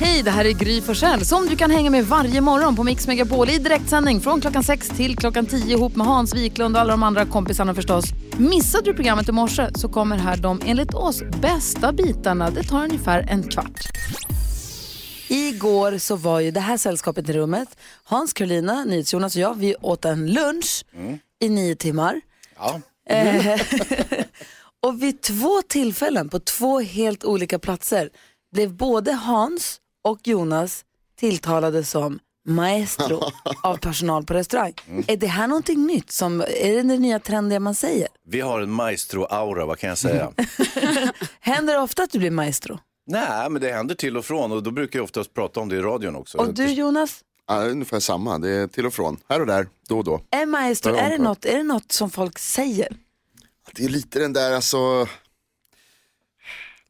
Hej, det här är Gry Forssell som du kan hänga med varje morgon på Mix Megapol i direktsändning från klockan 6 till klockan 10 ihop med Hans Wiklund och alla de andra kompisarna förstås. Missade du programmet i morse så kommer här de enligt oss bästa bitarna. Det tar ungefär en kvart. Igår så var ju det här sällskapet i rummet. Hans, Carolina, NyhetsJonas och jag, vi åt en lunch i nio timmar. Ja. Eh, och vid två tillfällen på två helt olika platser blev både Hans och Jonas tilltalade som maestro av personal på restaurang. Är det här någonting nytt? Som, är det det nya trendiga man säger? Vi har en maestro-aura, vad kan jag säga? Händer det ofta att du blir maestro? Nej, men det händer till och från och då brukar jag oftast prata om det i radion också. Och du Jonas, Ja, ungefär samma, det är till och från. Här och där, då och då. är maestro, är det, något, är det något som folk säger? Det är lite den där alltså,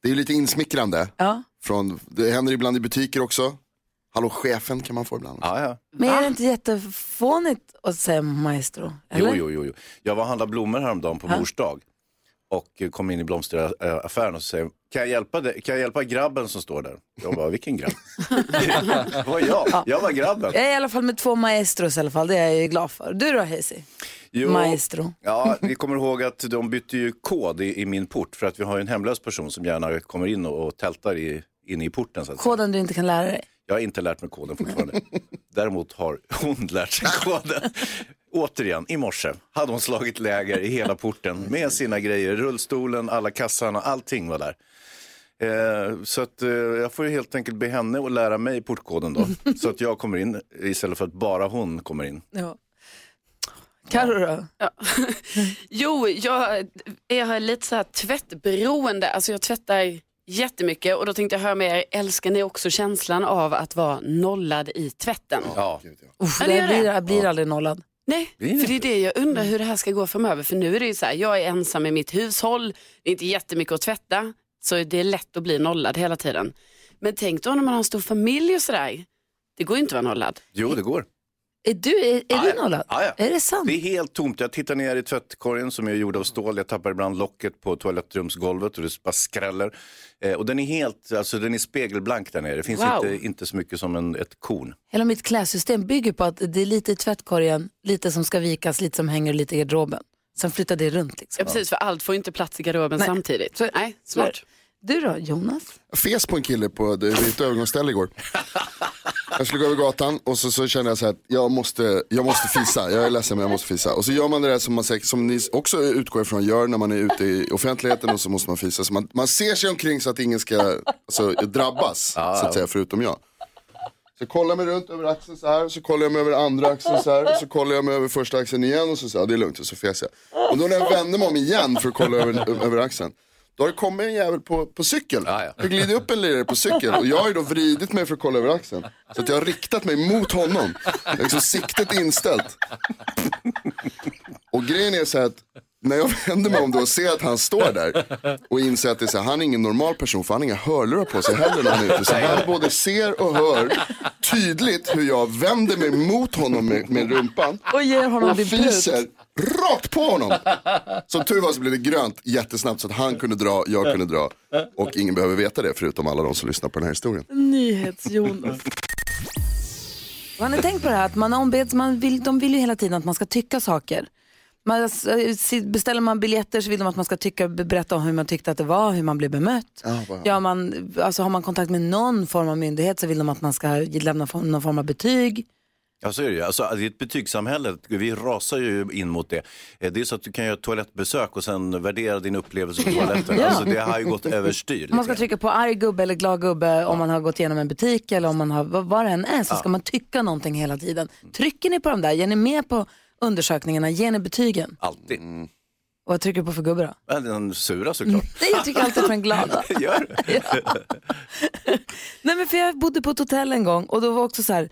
det är lite insmickrande. Ja. Från, det händer ibland i butiker också. Hallå chefen kan man få ibland. Ja, ja. Men är det inte jättefånigt att säga maestro? Jo, Eller? jo, jo, jo. Jag var och handlade blommor häromdagen på mors dag. Och kom in i blomsteraffären och så säger kan jag, hjälpa dig? kan jag hjälpa grabben som står där? Jag bara, vilken grabb? det var jag, jag var grabben. Jag är i alla fall med två maestros i alla fall, det är jag ju glad för. Du då Hazy? Jo, Maestro. Ja, vi kommer ihåg att de bytte ju kod i, i min port för att vi har ju en hemlös person som gärna kommer in och, och tältar i, inne i porten. Så att. Koden du inte kan lära dig? Jag har inte lärt mig koden fortfarande. Däremot har hon lärt sig koden. Återigen, i morse hade hon slagit läger i hela porten med sina grejer. Rullstolen, alla kassarna, allting var där. Eh, så att, eh, jag får ju helt enkelt be henne att lära mig portkoden då. så att jag kommer in istället för att bara hon kommer in. Ja. Carro då? Jo, jag, jag har lite så här tvättberoende. Alltså jag tvättar jättemycket och då tänkte jag höra med er, älskar ni också känslan av att vara nollad i tvätten? Ja, Uff, Ja, det gör blir, det. jag blir aldrig nollad. Nej, för det är det jag undrar hur det här ska gå framöver. För nu är det ju så här, jag är ensam i mitt hushåll, det är inte jättemycket att tvätta, så det är lätt att bli nollad hela tiden. Men tänk då när man har en stor familj och sådär, det går ju inte att vara nollad. jo det går. Är du, är, är du nollad? Ja, ja. Är det sant? Det är helt tomt. Jag tittar ner i tvättkorgen som är gjord av stål. Jag tappar ibland locket på toalettrumsgolvet och det bara skräller. Eh, och den är helt, alltså den är spegelblank där nere. Det finns Wow. inte, inte så mycket som en, ett korn. Hela mitt klädsystem bygger på att det är lite i tvättkorgen, lite som ska vikas, lite som hänger lite i garderoben. Sen flyttar det runt liksom. Ja, precis, för allt får inte plats i garderoben Nej. samtidigt. Så- Nej, smart. Du då, Jonas? Jag fes på en kille på ett övergångsställe igår. Jag skulle gå över gatan och så, så kände jag så här, att jag måste, jag måste fisa. Jag är ledsen men jag måste fisa. Och så gör man det där som, man, som ni också utgår ifrån gör när man är ute i offentligheten och så måste man fisa. Så man, man ser sig omkring så att ingen ska alltså, drabbas, så att säga, förutom jag. Så jag kollar mig runt över axeln så här, så kollar jag mig över andra axeln så här, så kollar jag mig över första axeln igen och så säger jag, det är lugnt, och så fes jag. Och då när jag vänder mig om igen för att kolla över, över axeln, då har det kommit en jävel på, på cykel. Ja, ja. Det glider upp en lirare på cykel och jag har ju då vridit mig för att kolla över axeln. Så att jag har riktat mig mot honom. Jag har Liksom siktet inställt. Och grejen är så här att när jag vänder mig om då och ser att han står där och inser att det är så här, han är ingen normal person för han har inga hörlurar på sig heller när han är ute. Så han både ser och hör tydligt hur jag vänder mig mot honom med, med rumpan Och ger honom och fiser rakt på honom. Som tur var så blev det grönt jättesnabbt så att han kunde dra, jag kunde dra. Och ingen behöver veta det förutom alla de som lyssnar på den här historien. Nyhets-Jonas. Har ni tänkt på det här att man ombeds, man vill, de vill ju hela tiden att man ska tycka saker. Man, eh, beställer man biljetter så vill de att man ska tycka, berätta om hur man tyckte att det var, hur man blev bemött. vad- Ja, man, alltså har man kontakt med någon form av myndighet så vill de att man ska lämna någon form av betyg. Ja, så är det ju. Alltså, det är ett betygssamhälle. Vi rasar ju in mot det. Eh, Det är så att du kan göra toalettbesök och sen värdera din upplevelse på toaletten. Ja. Alltså, det har ju gått överstyr. Man ska lite trycka på arg gubbe eller glad gubbe om man har gått igenom en butik eller om man har, vad, vad det än är så ska man tycka någonting hela tiden. Trycker ni på de där, ger ni med på undersökningarna, ger ni betygen? Alltid. Och vad trycker du på för gubbe då? Den sura såklart. Nej, jag tycker alltid på den glada. Gör det. Nej men för jag bodde på ett hotell en gång och då var också så här,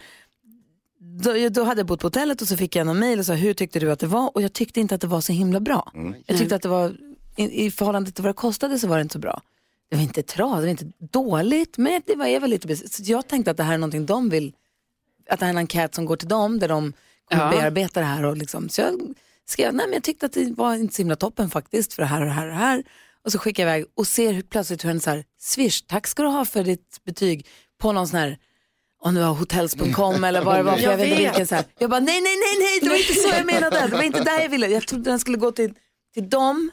då, då hade jag bott på hotellet och så fick jag en mail och sa hur tyckte du att det var? Och jag tyckte inte att det var så himla bra. Jag tyckte att det var, i, i förhållande till vad det kostade så var det inte så bra. Det var inte tra, det var inte dåligt, men det var, är väl lite Så jag tänkte att det här är någonting de vill, att det här är en enkät som går till dem där de kommer Ja. bearbeta det här. Och liksom. Så jag skrev, nej men jag tyckte att det var inte så himla toppen faktiskt för det här och det här och det här. Och så skickar jag iväg och ser hur, plötsligt hur en så här, swish, tack ska du ha för ditt betyg på någon sån här, om det var hotels.com eller vad det var, för jag, Jag vet inte vilken så här. Jag bara nej, nej, nej, nej, det var inte så jag menade, det var inte där jag ville. Jag trodde den skulle gå till, till dem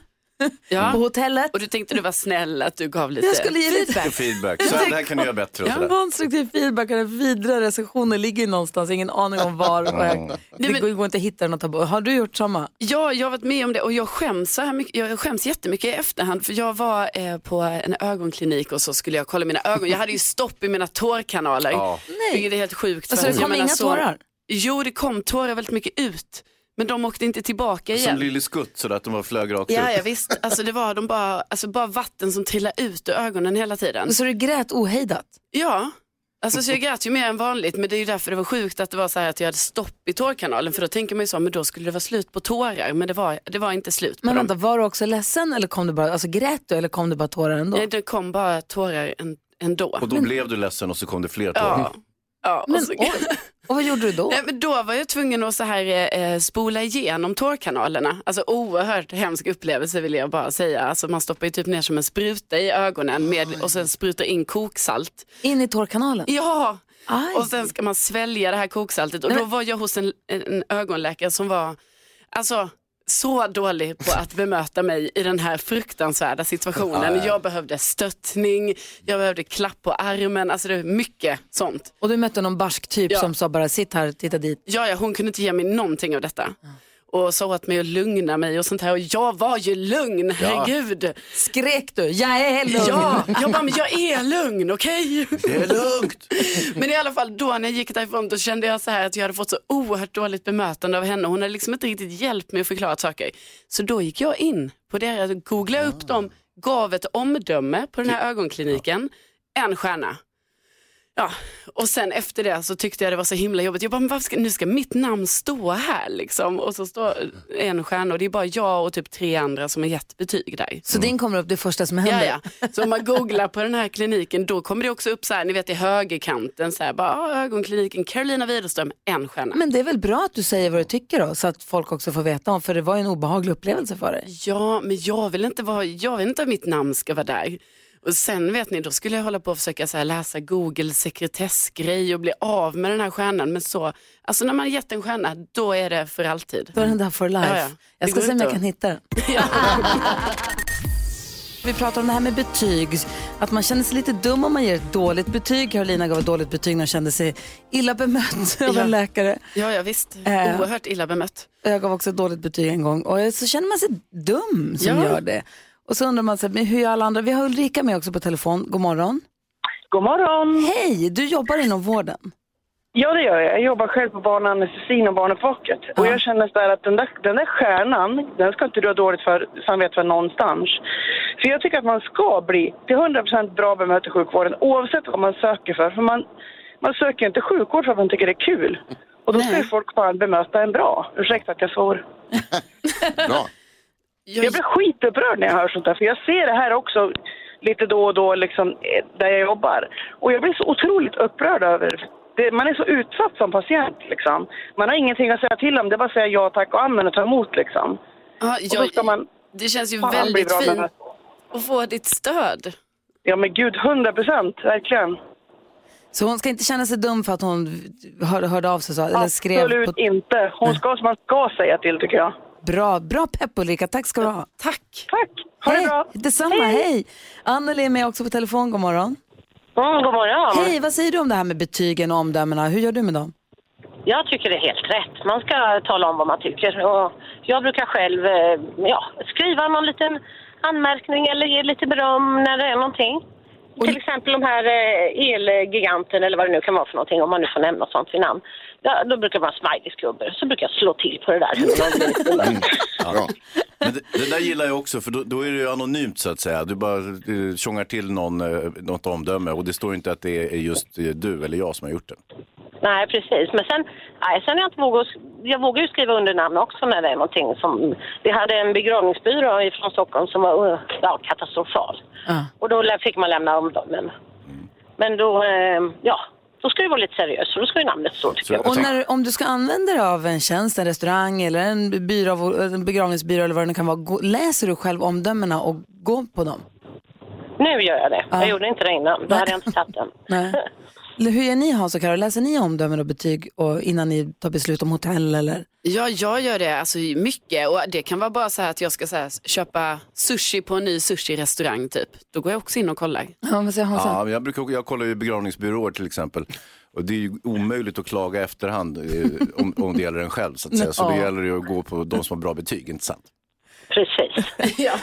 Ja. på hotellet. Och du tänkte du var snäll att du gav lite Jag skulle ge lite Och feedback. Så det här kan du göra bättre och sådär. konstruktiv feedback och den vidare recensionen ligger ju någonstans, ingen aning om var. Och jag, det men- går inte att hitta den och ta bort. Har du gjort samma? Ja, jag har varit med om det och jag skäms, så här mycket, jag skäms jättemycket i efterhand för jag var eh, på en ögonklinik och så skulle jag kolla mina ögon. Jag hade ju stopp i mina tårkanaler. Ja. Vilket är helt sjukt. Alltså det jag kom menar inga så- tårar? Jo, det kom tårar väldigt mycket ut. Men de åkte inte tillbaka igen. Som Lille Skutt, så att de var flög rakt Ja, ut. ja visst. Alltså det var de bara, alltså bara vatten som trillade ut ur ögonen hela tiden. Så du grät ohejdat? Ja, alltså så jag grät ju mer än vanligt men det är ju därför det var sjukt att det var så här att jag hade stopp i tårkanalen för då tänker man ju så, men då skulle det vara slut på tårar men det var, det var inte slut på Men dem. vänta, var du också ledsen eller kom du bara, alltså grät du eller kom det bara tårar ändå? Nej, det kom bara tårar ändå. Och då blev du ledsen och så kom det fler tårar. Ja. Ja, och Men så, oj, och vad gjorde du då? Nej, men då var jag tvungen att så här, eh, spola igenom tårkanalerna. Alltså oerhört hemsk upplevelse vill jag bara säga. Alltså, man stoppar ju typ ner som en spruta i ögonen med, och sen sprutar in koksalt. In i tårkanalen? Ja, Aj. och sen ska man svälja det här koksaltet. Och då var jag hos en, en ögonläkare som var alltså, så dålig på att bemöta mig i den här fruktansvärda situationen. Jag behövde stöttning, jag behövde klapp på armen, alltså det var mycket sånt. Och du mötte någon barsk typ Ja. som sa bara sitt här, titta dit. Ja, ja, hon kunde inte ge mig någonting av detta. Och sa åt mig att lugna mig och sånt här. Och jag var ju lugn, herregud. Skrek du, jag är lugn. Ja, jag bara, men jag är lugn, okej? Det är lugnt! Men i alla fall då när jag gick därifrån då kände jag så här att jag hade fått så oerhört dåligt bemötande av henne. Hon hade liksom inte riktigt hjälpt mig att förklara saker. Så då gick jag in på deras, googlade upp dem, gav ett omdöme på den här ögonkliniken, en stjärna. Ja, och sen efter det så tyckte jag det var så himla jobbigt. Jag bara, men ska, nu ska mitt namn stå här liksom. Och så står en stjärna och det är bara jag och typ tre andra som har gett betyg där. Så din kommer upp det första som händer? ja. Så om man googlar på den här kliniken då kommer det också upp så här, ni vet i högerkanten, så här, bara, ah, ögonkliniken Carolina Widerström, en stjärna. Men det är väl bra att du säger vad du tycker då, så att folk också får veta om, för det var ju en obehaglig upplevelse för dig. Ja, men jag vill inte vara, jag vill inte att mitt namn ska vara där. Och sen vet ni, då skulle jag hålla på och försöka så här, läsa Google sekretessgrej och bli av med den här stjärnan. Men så, alltså när man har gett en stjärna, då är det för alltid. Då är den där for life. Ja, ja. Jag ska se om jag kan hitta den. Vi pratar om det här med betyg, att man känner sig lite dum om man ger ett dåligt betyg. Carolina gav ett dåligt betyg när hon kände sig illa bemött av Ja. en läkare. Ja, ja visst. Eh. Oerhört illa bemött. Jag gav också ett dåligt betyg en gång och så känner man sig dum som Ja. gör det. Och så undrar man så här, men hur gör alla andra? Vi har Ulrika med också på telefon. God morgon. God morgon! Hej, du jobbar inom vården. Ja, det gör jag. Jag jobbar själv på barnanestesin och barnfacket. Och jag känner så att den där, den där stjärnan, den ska inte du ha dåligt för, samvete för någonstans. För jag tycker att man ska bli till 100% bra bemött i sjukvården oavsett vad man söker för. För man, man söker ju inte sjukvård för att man tycker det är kul. Och då ska ju folk bara bemöta en bra. Ursäkta att jag svor. Bra. Jag blir skitupprörd när jag hör sånt där, för jag ser det här också lite då och då liksom, eh, där jag jobbar. Och jag blir så otroligt upprörd över det. Man är så utsatt som patient liksom. Man har ingenting att säga till om, det är bara att säga ja tack och amen och ta emot liksom. Ja, Och då ska man Det känns ju väldigt bra fint att få ditt stöd. Ja men gud, 100 procent, verkligen. Så hon ska inte känna sig dum för att hon hör, hörde av sig så, eller skrev Absolut på... inte. Hon ska, man ska säga till tycker jag. Bra, bra pepp Ulrika, tack ska du ha. Tack! Tack, ha det Hej, bra. detsamma, hej. Anneli är med också på telefon, god morgon. Mm, god morgon. Hej, vad säger du om det här med betygen och omdömena? Hur gör du med dem? Jag tycker det är helt rätt. Man ska tala om vad man tycker. Och jag brukar själv eh, ja, skriva någon liten anmärkning eller ge lite beröm när det är någonting. Till exempel de här eh, elgiganten eller vad det nu kan vara för någonting, om man nu får nämna sånt vid namn. Ja, då brukar man smileysklubbor, så brukar jag slå till på det där. Bra. Men det, det där gillar jag också, för då, då är det ju anonymt så att säga. Du bara eh, tjongar till någon, eh, något omdöme och det står inte att det är just eh, du eller jag som har gjort det. Nej, precis. Men sen, nej, sen är jag inte vågar, jag vågar ju skriva under namn också när det är någonting som... Vi hade en begravningsbyrå från Stockholm som var uh, ja, katastrofal. Ja. Och då fick man lämna omdömen. Men då, eh, ja, då ska det vara lite seriöst. Så då ska ju namnet stå tycker jag. Och när, om du ska använda dig av en tjänst, en restaurang eller en, byrå, en begravningsbyrå eller vad det nu kan vara, gå, läser du själv omdömena och går på dem? Nu gör jag det. Ja. Jag gjorde inte det innan. Då hade jag inte tagit den. Hur gör ni Hans och Karo? Läser ni omdömen och betyg och innan ni tar beslut om hotell eller? Ja, jag gör det alltså mycket och det kan vara bara så här att jag ska så här, köpa sushi på en ny sushi-restaurang typ. Då går jag också in och kollar. Ja, vad säger Hans? Ja, men jag, brukar, jag kollar ju begravningsbyråer till exempel. Och det är ju omöjligt att klaga efterhand eh, om, om det gäller en själv. Så, att säga. så det Ja. gäller ju att gå på de som har bra betyg, inte sant? Precis. Ja,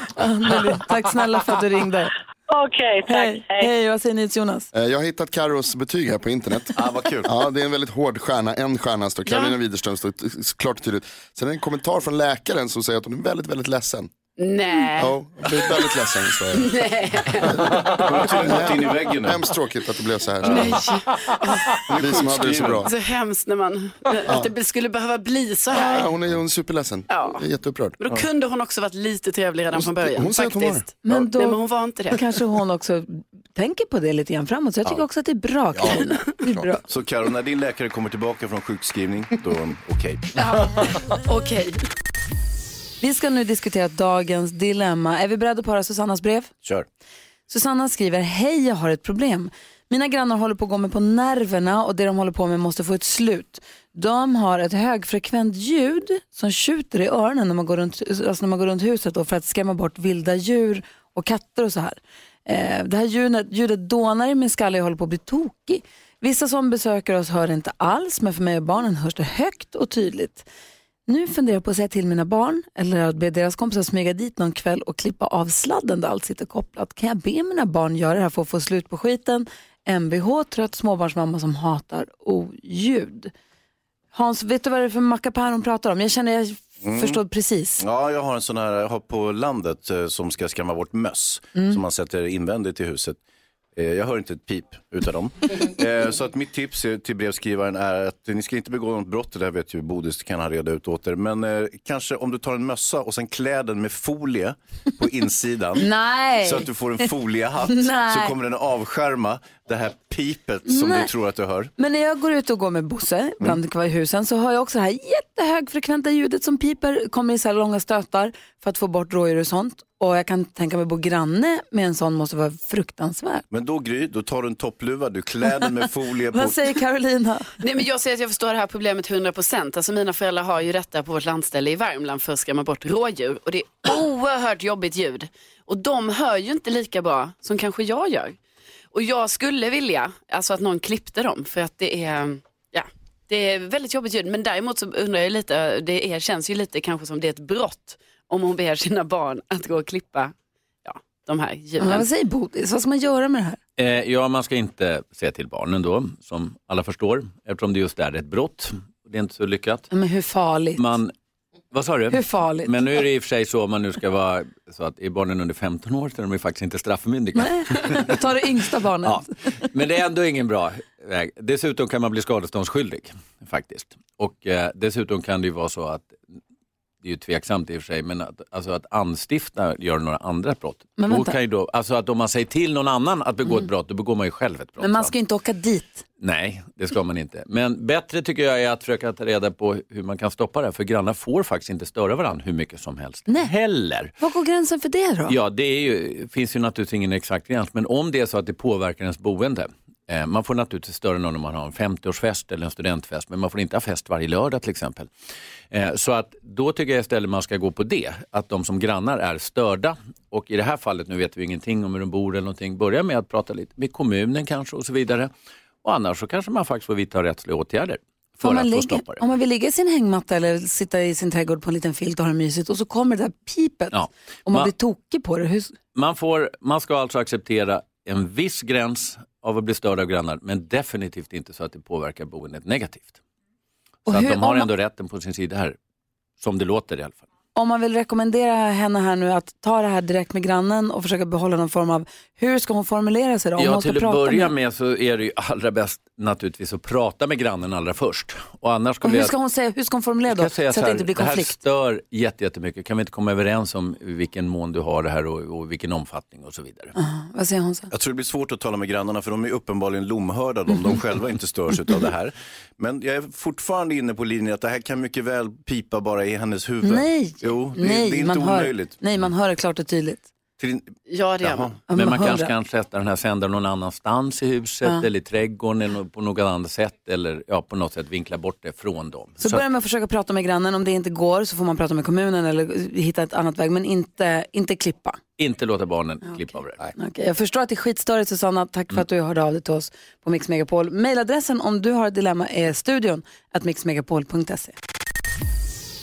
tack snälla för att du ringde. Okej, tack. Hej, hej, vad säger ni till Jonas? Eh, Jag har hittat Carros betyg här på internet. Ah, vad kul. Ja, det är en väldigt hård stjärna. En stjärna står Karolina Widerström står t- klart och tydligt. Sen är det en kommentar från läkaren som säger att hon är väldigt, väldigt ledsen. Nej. Ja, jag är väldigt ledsen. Så Hon har tydligen gått in i väggen nu. Hemskt tråkigt att det blev så här. Nej. Vi som hade det så bra. Så hemskt när man, att det skulle behöva bli så Ja, här. hon är, hon är superledsen. Ja. Är jätteupprörd. Men då kunde hon också varit lite trevlig redan från början. hon säger att hon var. Men då Nej, men hon var inte då det. kanske hon också tänker på det lite grann framåt. Så jag tycker också att det är bra Carolina. Det är bra. Så Karo, när din läkare kommer tillbaka från sjukskrivning, då okej. Okej. Vi ska nu diskutera dagens dilemma. Är vi beredda på att höra Susannas brev? Kör. Susanna skriver, hej jag har ett problem. Mina grannar håller på att gå mig på nerverna och det de håller på med måste få ett slut. De har ett högfrekvent ljud som tjuter i öronen när man går runt, alltså när man går runt huset då för att skrämma bort vilda djur och katter och så här. Eh, det här ljudet, ljudet dånar i min skalle och jag håller på att bli tokig. Vissa som besöker oss hör inte alls men för mig och barnen hörs det högt och tydligt. Nu funderar jag på att säga till mina barn eller att be deras kompisar smyga dit någon kväll och klippa av sladden där allt sitter kopplat. Kan jag be mina barn göra det här för att få slut på skiten? Mvh, trött småbarnsmamma som hatar oljud. Hans, vet du vad det är för mackapär hon pratar om? Jag känner jag förstår precis. Ja, jag har en sån här, jag har på landet eh, som ska skrämma bort möss Mm. som man sätter invändigt i huset. Eh, Jag hör inte ett pip utav dem. Eh, Så att mitt tips till brevskrivaren är att ni ska inte begå något brott, det där vet ju Bodis kan han reda ut åt er. Men eh, kanske om du tar en mössa och sen klär den med folie på insidan. Så att du får en foliehatt så kommer den avskärma det här pipet som Nej. du tror att du hör. Men när jag går ut och går med Bosse, kvar i husen, så hör jag också det här jättehögfrekventa ljudet som piper, kommer i så här långa stötar för att få bort rådjur och sånt. Och jag kan tänka mig bo granne med en sån måste vara fruktansvärt. Men då Gry, då tar du en toppluva, du klär den med folie på. Vad säger Carolina? Nej, men jag säger att jag förstår det här problemet 100%. Alltså mina föräldrar har ju detta på vårt landställe i Värmland för att skrämma bort rådjur. Och det är oerhört jobbigt ljud. Och de hör ju inte lika bra som kanske jag gör. Och jag skulle vilja alltså att någon klippte dem för att det är, ja, det är väldigt jobbigt ljud. Men däremot så undrar jag lite, det är, känns ju lite kanske som det är ett brott om hon ber sina barn att gå och klippa ja, de här Ja, ljuden. vad säger Bodis? Vad ska man göra med det här? Eh, ja, man ska inte säga till barnen då, som alla förstår, eftersom det just är ett brott. Det är inte så lyckat. Men hur farligt? Man, vad sa du? Hur farligt? Men nu är det i och för sig så om man nu ska vara, så att är barnen under 15 år så är de ju faktiskt inte straffmyndiga. Jag tar det yngsta barnet. Ja, men det är ändå ingen bra väg. Dessutom kan man bli skadeståndsskyldig faktiskt. Och eh, dessutom kan det ju vara så att, det är ju tveksamt i och för sig, men att, alltså att anstifta gör några andra brott. Men då kan ju då, alltså att om man säger till någon annan att begå ett brott, då begår man ju själv ett brott. Men man ska ju inte åka dit. Nej, det ska man inte. Men bättre tycker jag är att försöka ta reda på hur man kan stoppa det. här, För grannar får faktiskt inte störa varandra hur mycket som helst. Nej. Heller. Var går gränsen för det då? Ja, det ju, finns ju naturligtvis ingen exakt gräns. Men om det är så att det påverkar ens boende. Eh, man får naturligtvis störa någon om man har en 50-årsfest eller en studentfest. Men man får inte ha fest varje lördag till exempel. Eh, så att då tycker jag istället man ska gå på det. Att de som grannar är störda. Och i det här fallet, nu vet vi ingenting om hur de bor eller någonting. Börja med att prata lite med kommunen kanske och så vidare. Och annars så kanske man faktiskt får vidta rättsliga åtgärder. För Om man, att ligger, stoppa det. om man vill ligga i sin hängmatta eller sitta i sin trädgård på en liten filt och ha det mysigt och så kommer det där pipet Ja. och man Man- blir tokig på det. Hur, Man, får, man ska alltså acceptera en viss gräns av att bli störd av grannar men definitivt inte så att det påverkar boendet negativt. Så att de har man- ändå rätten på sin sida här. Som det låter i alla fall. Om man vill rekommendera henne här nu att ta det här direkt med grannen och försöka behålla någon form av, hur ska hon formulera sig då? Om Ja, hon ska till att börja med, med så är det ju allra bäst naturligtvis att prata med grannen allra först. Och annars och hur ska hon säga, hur ska hon formulera då? Så säga att det inte blir Det här konflikt. stör jätte- jättemycket. Kan vi inte komma överens om vilken mån du har det här och, och vilken omfattning och så vidare. Vad säger hon så? Jag tror det blir svårt att tala med grannarna för de är uppenbarligen lomhörda om de själva inte störs av det här. Men jag är fortfarande inne på linjen att det här kan mycket väl pipa bara i hennes huvud. Nej, Jo, det, nej, det är inte man hör, omöjligt. nej, man hör det klart och tydligt. Till, Ja, det gör man. Ja, Men man kanske kan sätta den här sändaren någon annanstans i huset Ja. eller i trädgården eller på något annat sätt eller ja, på något sätt vinkla bort det från dem. Så börja med att försöka prata med grannen. Om det inte går så får man prata med kommunen eller hitta ett annat väg. Men inte, inte klippa. Inte låta barnen klippa av det. Okej, jag förstår att det är skitstörigt Susanna. Tack för att du hörde av dig till oss på Mix Megapol. Mailadressen om du har ett dilemma är studion at mixmegapol.se.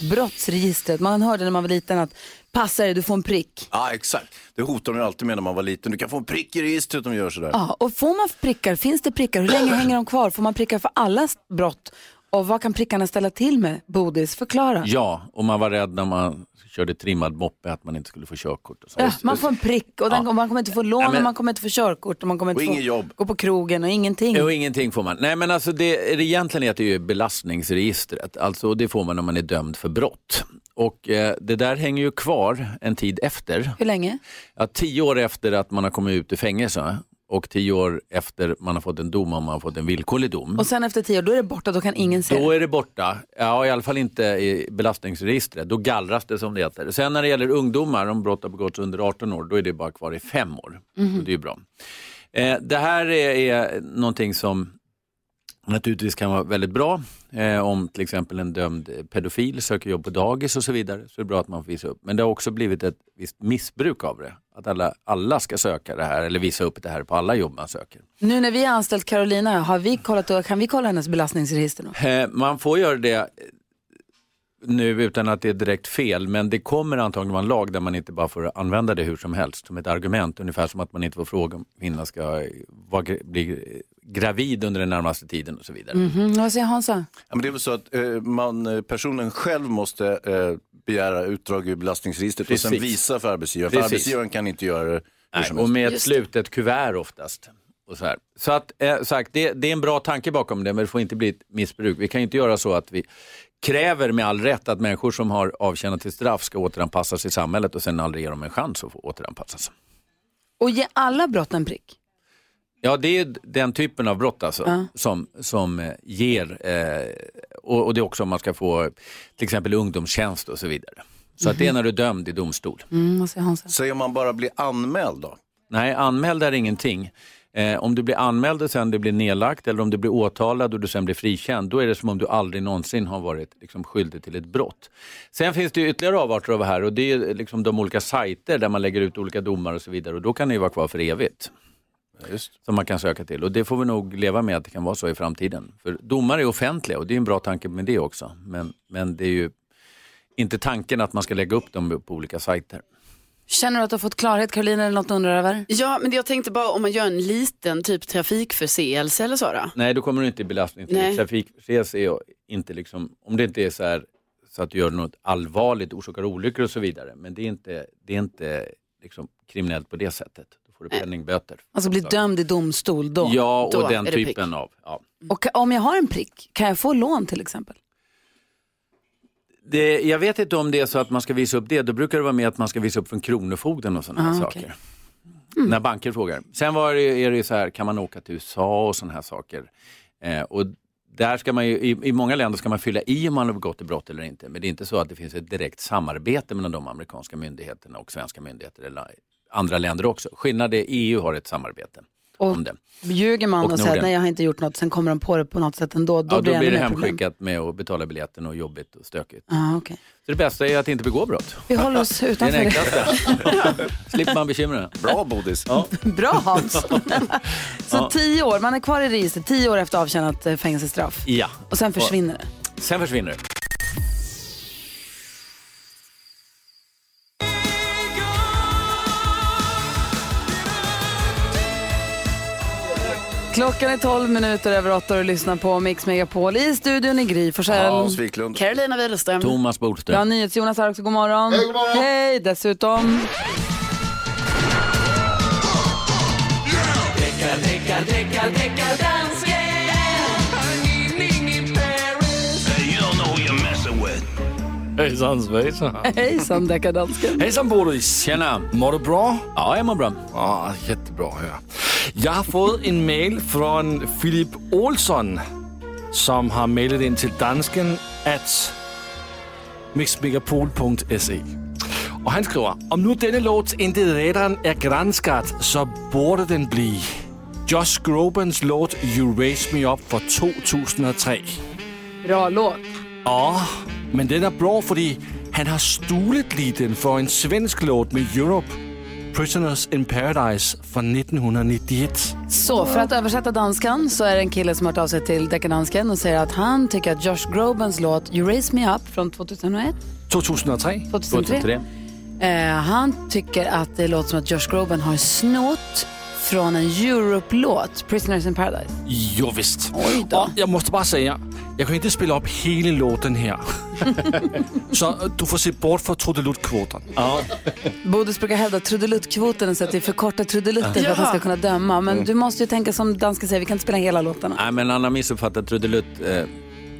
Brottsregistret. Man hörde när man var liten att passa dig, du får en prick. ja, exakt. Det hotade de alltid med när man var liten. Du kan få en prick i registret om du gör sådär. Ja, och får man prickar, finns det prickar? Hur länge hänger de kvar? Får man prickar för alla brott? Och vad kan prickarna ställa till med? Bodis, förklara. Ja, och man var rädd när man körde trimmad moppe att man inte skulle få körkort. Och så. Ja, man får en prick och den, man kommer inte få lån Ja, men- och man kommer inte få körkort och man kommer inte Och få jobb. gå på krogen och ingenting. Jo, ingenting får man. Nej, men alltså det, det egentligen heter ju belastningsregistret. Alltså, och det får man när man är dömd för brott. Och eh, det där hänger ju kvar en tid efter. Hur länge? Ja, tio år efter att man har kommit ut ur fängelse och tio år efter man har fått en dom om man har fått en villkorlig dom. Och sen efter tio år, då är det borta, då kan ingen se Då det. är det borta. Ja, i alla fall inte i belastningsregistret. Då gallras det som det heter. Sen när det gäller ungdomar, om brott har begåtts under 18 år, då är det bara kvar i fem år. Så det är bra. Eh, det här är, är någonting som naturligtvis kan vara väldigt bra. Eh, om till exempel en dömd pedofil söker jobb på dagis och så vidare så är det bra att man får visa upp. Men det har också blivit ett visst missbruk av det. Att alla, alla ska söka det här eller visa upp det här på alla jobb man söker. Nu när vi har anställt Carolina, har vi kollat, kan vi kolla hennes belastningsregister? Eh, Man får göra det eh, nu utan att det är direkt fel, men det kommer antagligen vara en lag där man inte bara får använda det hur som helst som ett argument. Ungefär som att man inte får fråga om kvinnan ska eh, bli gravid under den närmaste tiden och så vidare. Mhm, vad säger Hansa? Ja, men det är väl så att eh, man, eh, personen själv måste eh, begära utdrag ur belastningsregistret och sen Precis. visa för arbetsgivaren. För Precis. arbetsgivaren kan inte göra det Nej, och med ett Just slutet kuvert oftast. Och så här. så att, eh, sagt, det, det är en bra tanke bakom det, men det får inte bli ett missbruk. Vi kan ju inte göra så att vi kräver med all rätt att människor som har avtjänat sitt straff ska återanpassas i samhället och sen aldrig ge dem en chans att få återanpassas. Och ge alla brott en prick? Ja, det är den typen av brott alltså, Ja. som, som eh, ger, eh, och, och det är också om man ska få till exempel ungdomstjänst och så vidare. Så att det är när du är dömd i domstol. Mm, vad säger Hansa? Säg om man bara blir anmäld då? Nej, anmäld är ingenting. Eh, om du blir anmäld och sen det blir nedlagt eller om du blir åtalad och du sen blir frikänd, då är det som om du aldrig någonsin har varit liksom, skyldig till ett brott. Sen finns det ju ytterligare avarter av det här och det är liksom de olika sajter där man lägger ut olika domar och så vidare och då kan det ju vara kvar för evigt. Just. Som man kan söka till och det får vi nog leva med att det kan vara så i framtiden. För domar är offentliga och det är en bra tanke med det också. Men, men det är ju inte tanken att man ska lägga upp dem på olika sajter. Känner du att du har fått klarhet Carolina eller något du undrar över? Ja, men jag tänkte bara om man gör en liten typ trafikförseelse eller så då? Nej, då kommer du inte i belastning. Trafikförseelse är inte liksom, om det inte är så här så att du gör något allvarligt, orsakar olyckor och så vidare. Men det är inte, det är inte liksom kriminellt på det sättet. Då får du penningböter. Alltså bli dömd i domstol då? Ja, Då och den det prick. typen av. Ja. Och om jag har en prick, kan jag få lån till exempel? Det, jag vet inte om det är så att man ska visa upp det. Då brukar det vara med att man ska visa upp från Kronofogden och sådana här Ah, saker. okej. När banker frågar. Sen var det, är det så här, kan man åka till USA och sådana här saker. Eh, och där ska man ju, i, I många länder ska man fylla i om man har begått ett brott eller inte. Men det är inte så att det finns ett direkt samarbete mellan de amerikanska myndigheterna och svenska myndigheter eller andra länder också. Skillnad är EU har ett samarbete Och om det. ljuger man och, Och säger att nej jag har inte gjort något, sen kommer de på det på något sätt ändå, då ja, blir då det blir det mer problem. hemskickat med att betala biljetten och jobbigt och stökigt. Ah, okay. Så det bästa är att inte begå brott. Vi håller oss Det är utanför det det. enklaste. Slipper man bekymren. Bra Bodis. Bra Hans! Så Ja. tio år, man är kvar i registret tio år efter avtjänat eh, fängelsestraff. Ja. Och sen försvinner det. Sen försvinner det. Klockan är 12 minuter över åtta och lyssnar på Mix Megapol i studion i Gry Forssell. Hans Wiklund. Carolina Widerström. Thomas Vi har Bodström. NyhetsJonas här också, god morgon. Hej, god morgon. Hej, dessutom. Hejsan svejsan. Hejsan deckardansken. Hejsan Boris. Tjena. Mår du bra? Ja, jag mår bra. Ja, jättebra att Jag har fått en mail från Filip Olsson som har mailat in till dansken at mixmegapol.se. Och han skriver, om nu denna låt inte redan är granskad så borde den bli Josh Grobens låt You Raise Me Up från 2003. Bra låt. Ja, men den är bra för han har stulit lite för en svensk låt med Europe. Prisoners in Paradise från 1991. Så för att översätta danskan så är det en kille som har hört av sig till Deckardansken och säger att han tycker att Josh Grobens låt You Raise Me Up från 2001, 2003. 2003. Eh, han tycker att det låter som att Josh Groban har snott från en Europe-låt, Prisoners in Paradise. Jo visst. Oj då. Och jag måste bara säga, jag kan inte spela upp hela låten här. så øh, du får se bort från trudeluttkvoten. Ja. Bodis brukar hävda trudeluttkvoten så att det är förkortad trudelutter för att han ska kunna döma. Men du måste ju tänka som dansken säger, vi kan inte spela hela låtarna. Nej, men han har missuppfattat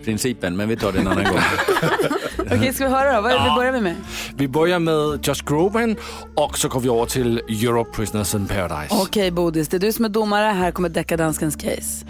trudelutt-principen, men vi tar det en annan gång. Okej, ska vi höra då? Vad är det vi börjar med? Vi börjar med Josh Groban och så går vi över till Europe Prisoners in Paradise. Okej Bodis, det är du som är domare. Här kommer Deckardanskens case.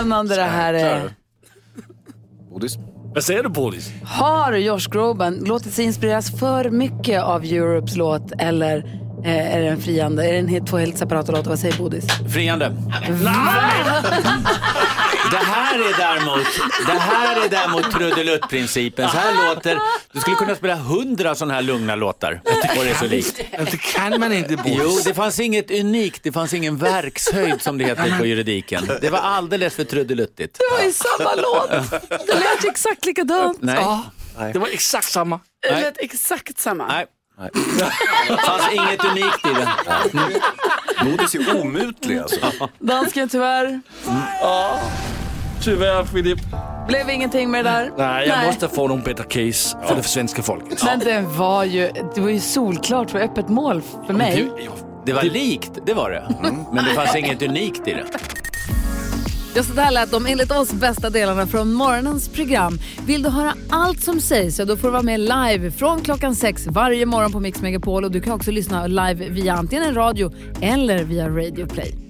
Spännande det här är. Bodis? Vad säger du Bodis? Har Josh Groban låtit sig inspireras för mycket av Europes låt eller eh, är den friande? Är den helt, två helt separata låtar? Vad säger Bodis? Friande. Det här är däremot, det här är däremot trudelutt-principen. Så här låter, du skulle kunna spela hundra sådana här lugna låtar. Och det är så likt. Det kan man inte Bodis. Jo, det fanns inget unikt, det fanns ingen verkshöjd som det heter på juridiken. Det var alldeles för trudeluttigt. Det var ju samma låt. Det lät exakt likadant. Nej, Ja, det var exakt samma. Det lät exakt samma. nej. Det fanns inget unikt i den. Bodis är omutlig alltså. Dansken tyvärr. Tyvärr Filip. Blev ingenting med det där. Nej, jag måste få någon bättre case för det svenska folket. Men det var ju, det var ju solklart för öppet mål för mig. Det var likt, det var det. Men det fanns inget unikt i det. Ja, så där lät de enligt oss bästa delarna från morgonens program. Vill du höra allt som sägs så då får du vara med live från klockan sex varje morgon på Mix Megapol och du kan också lyssna live via antingen en radio eller via Radio Play.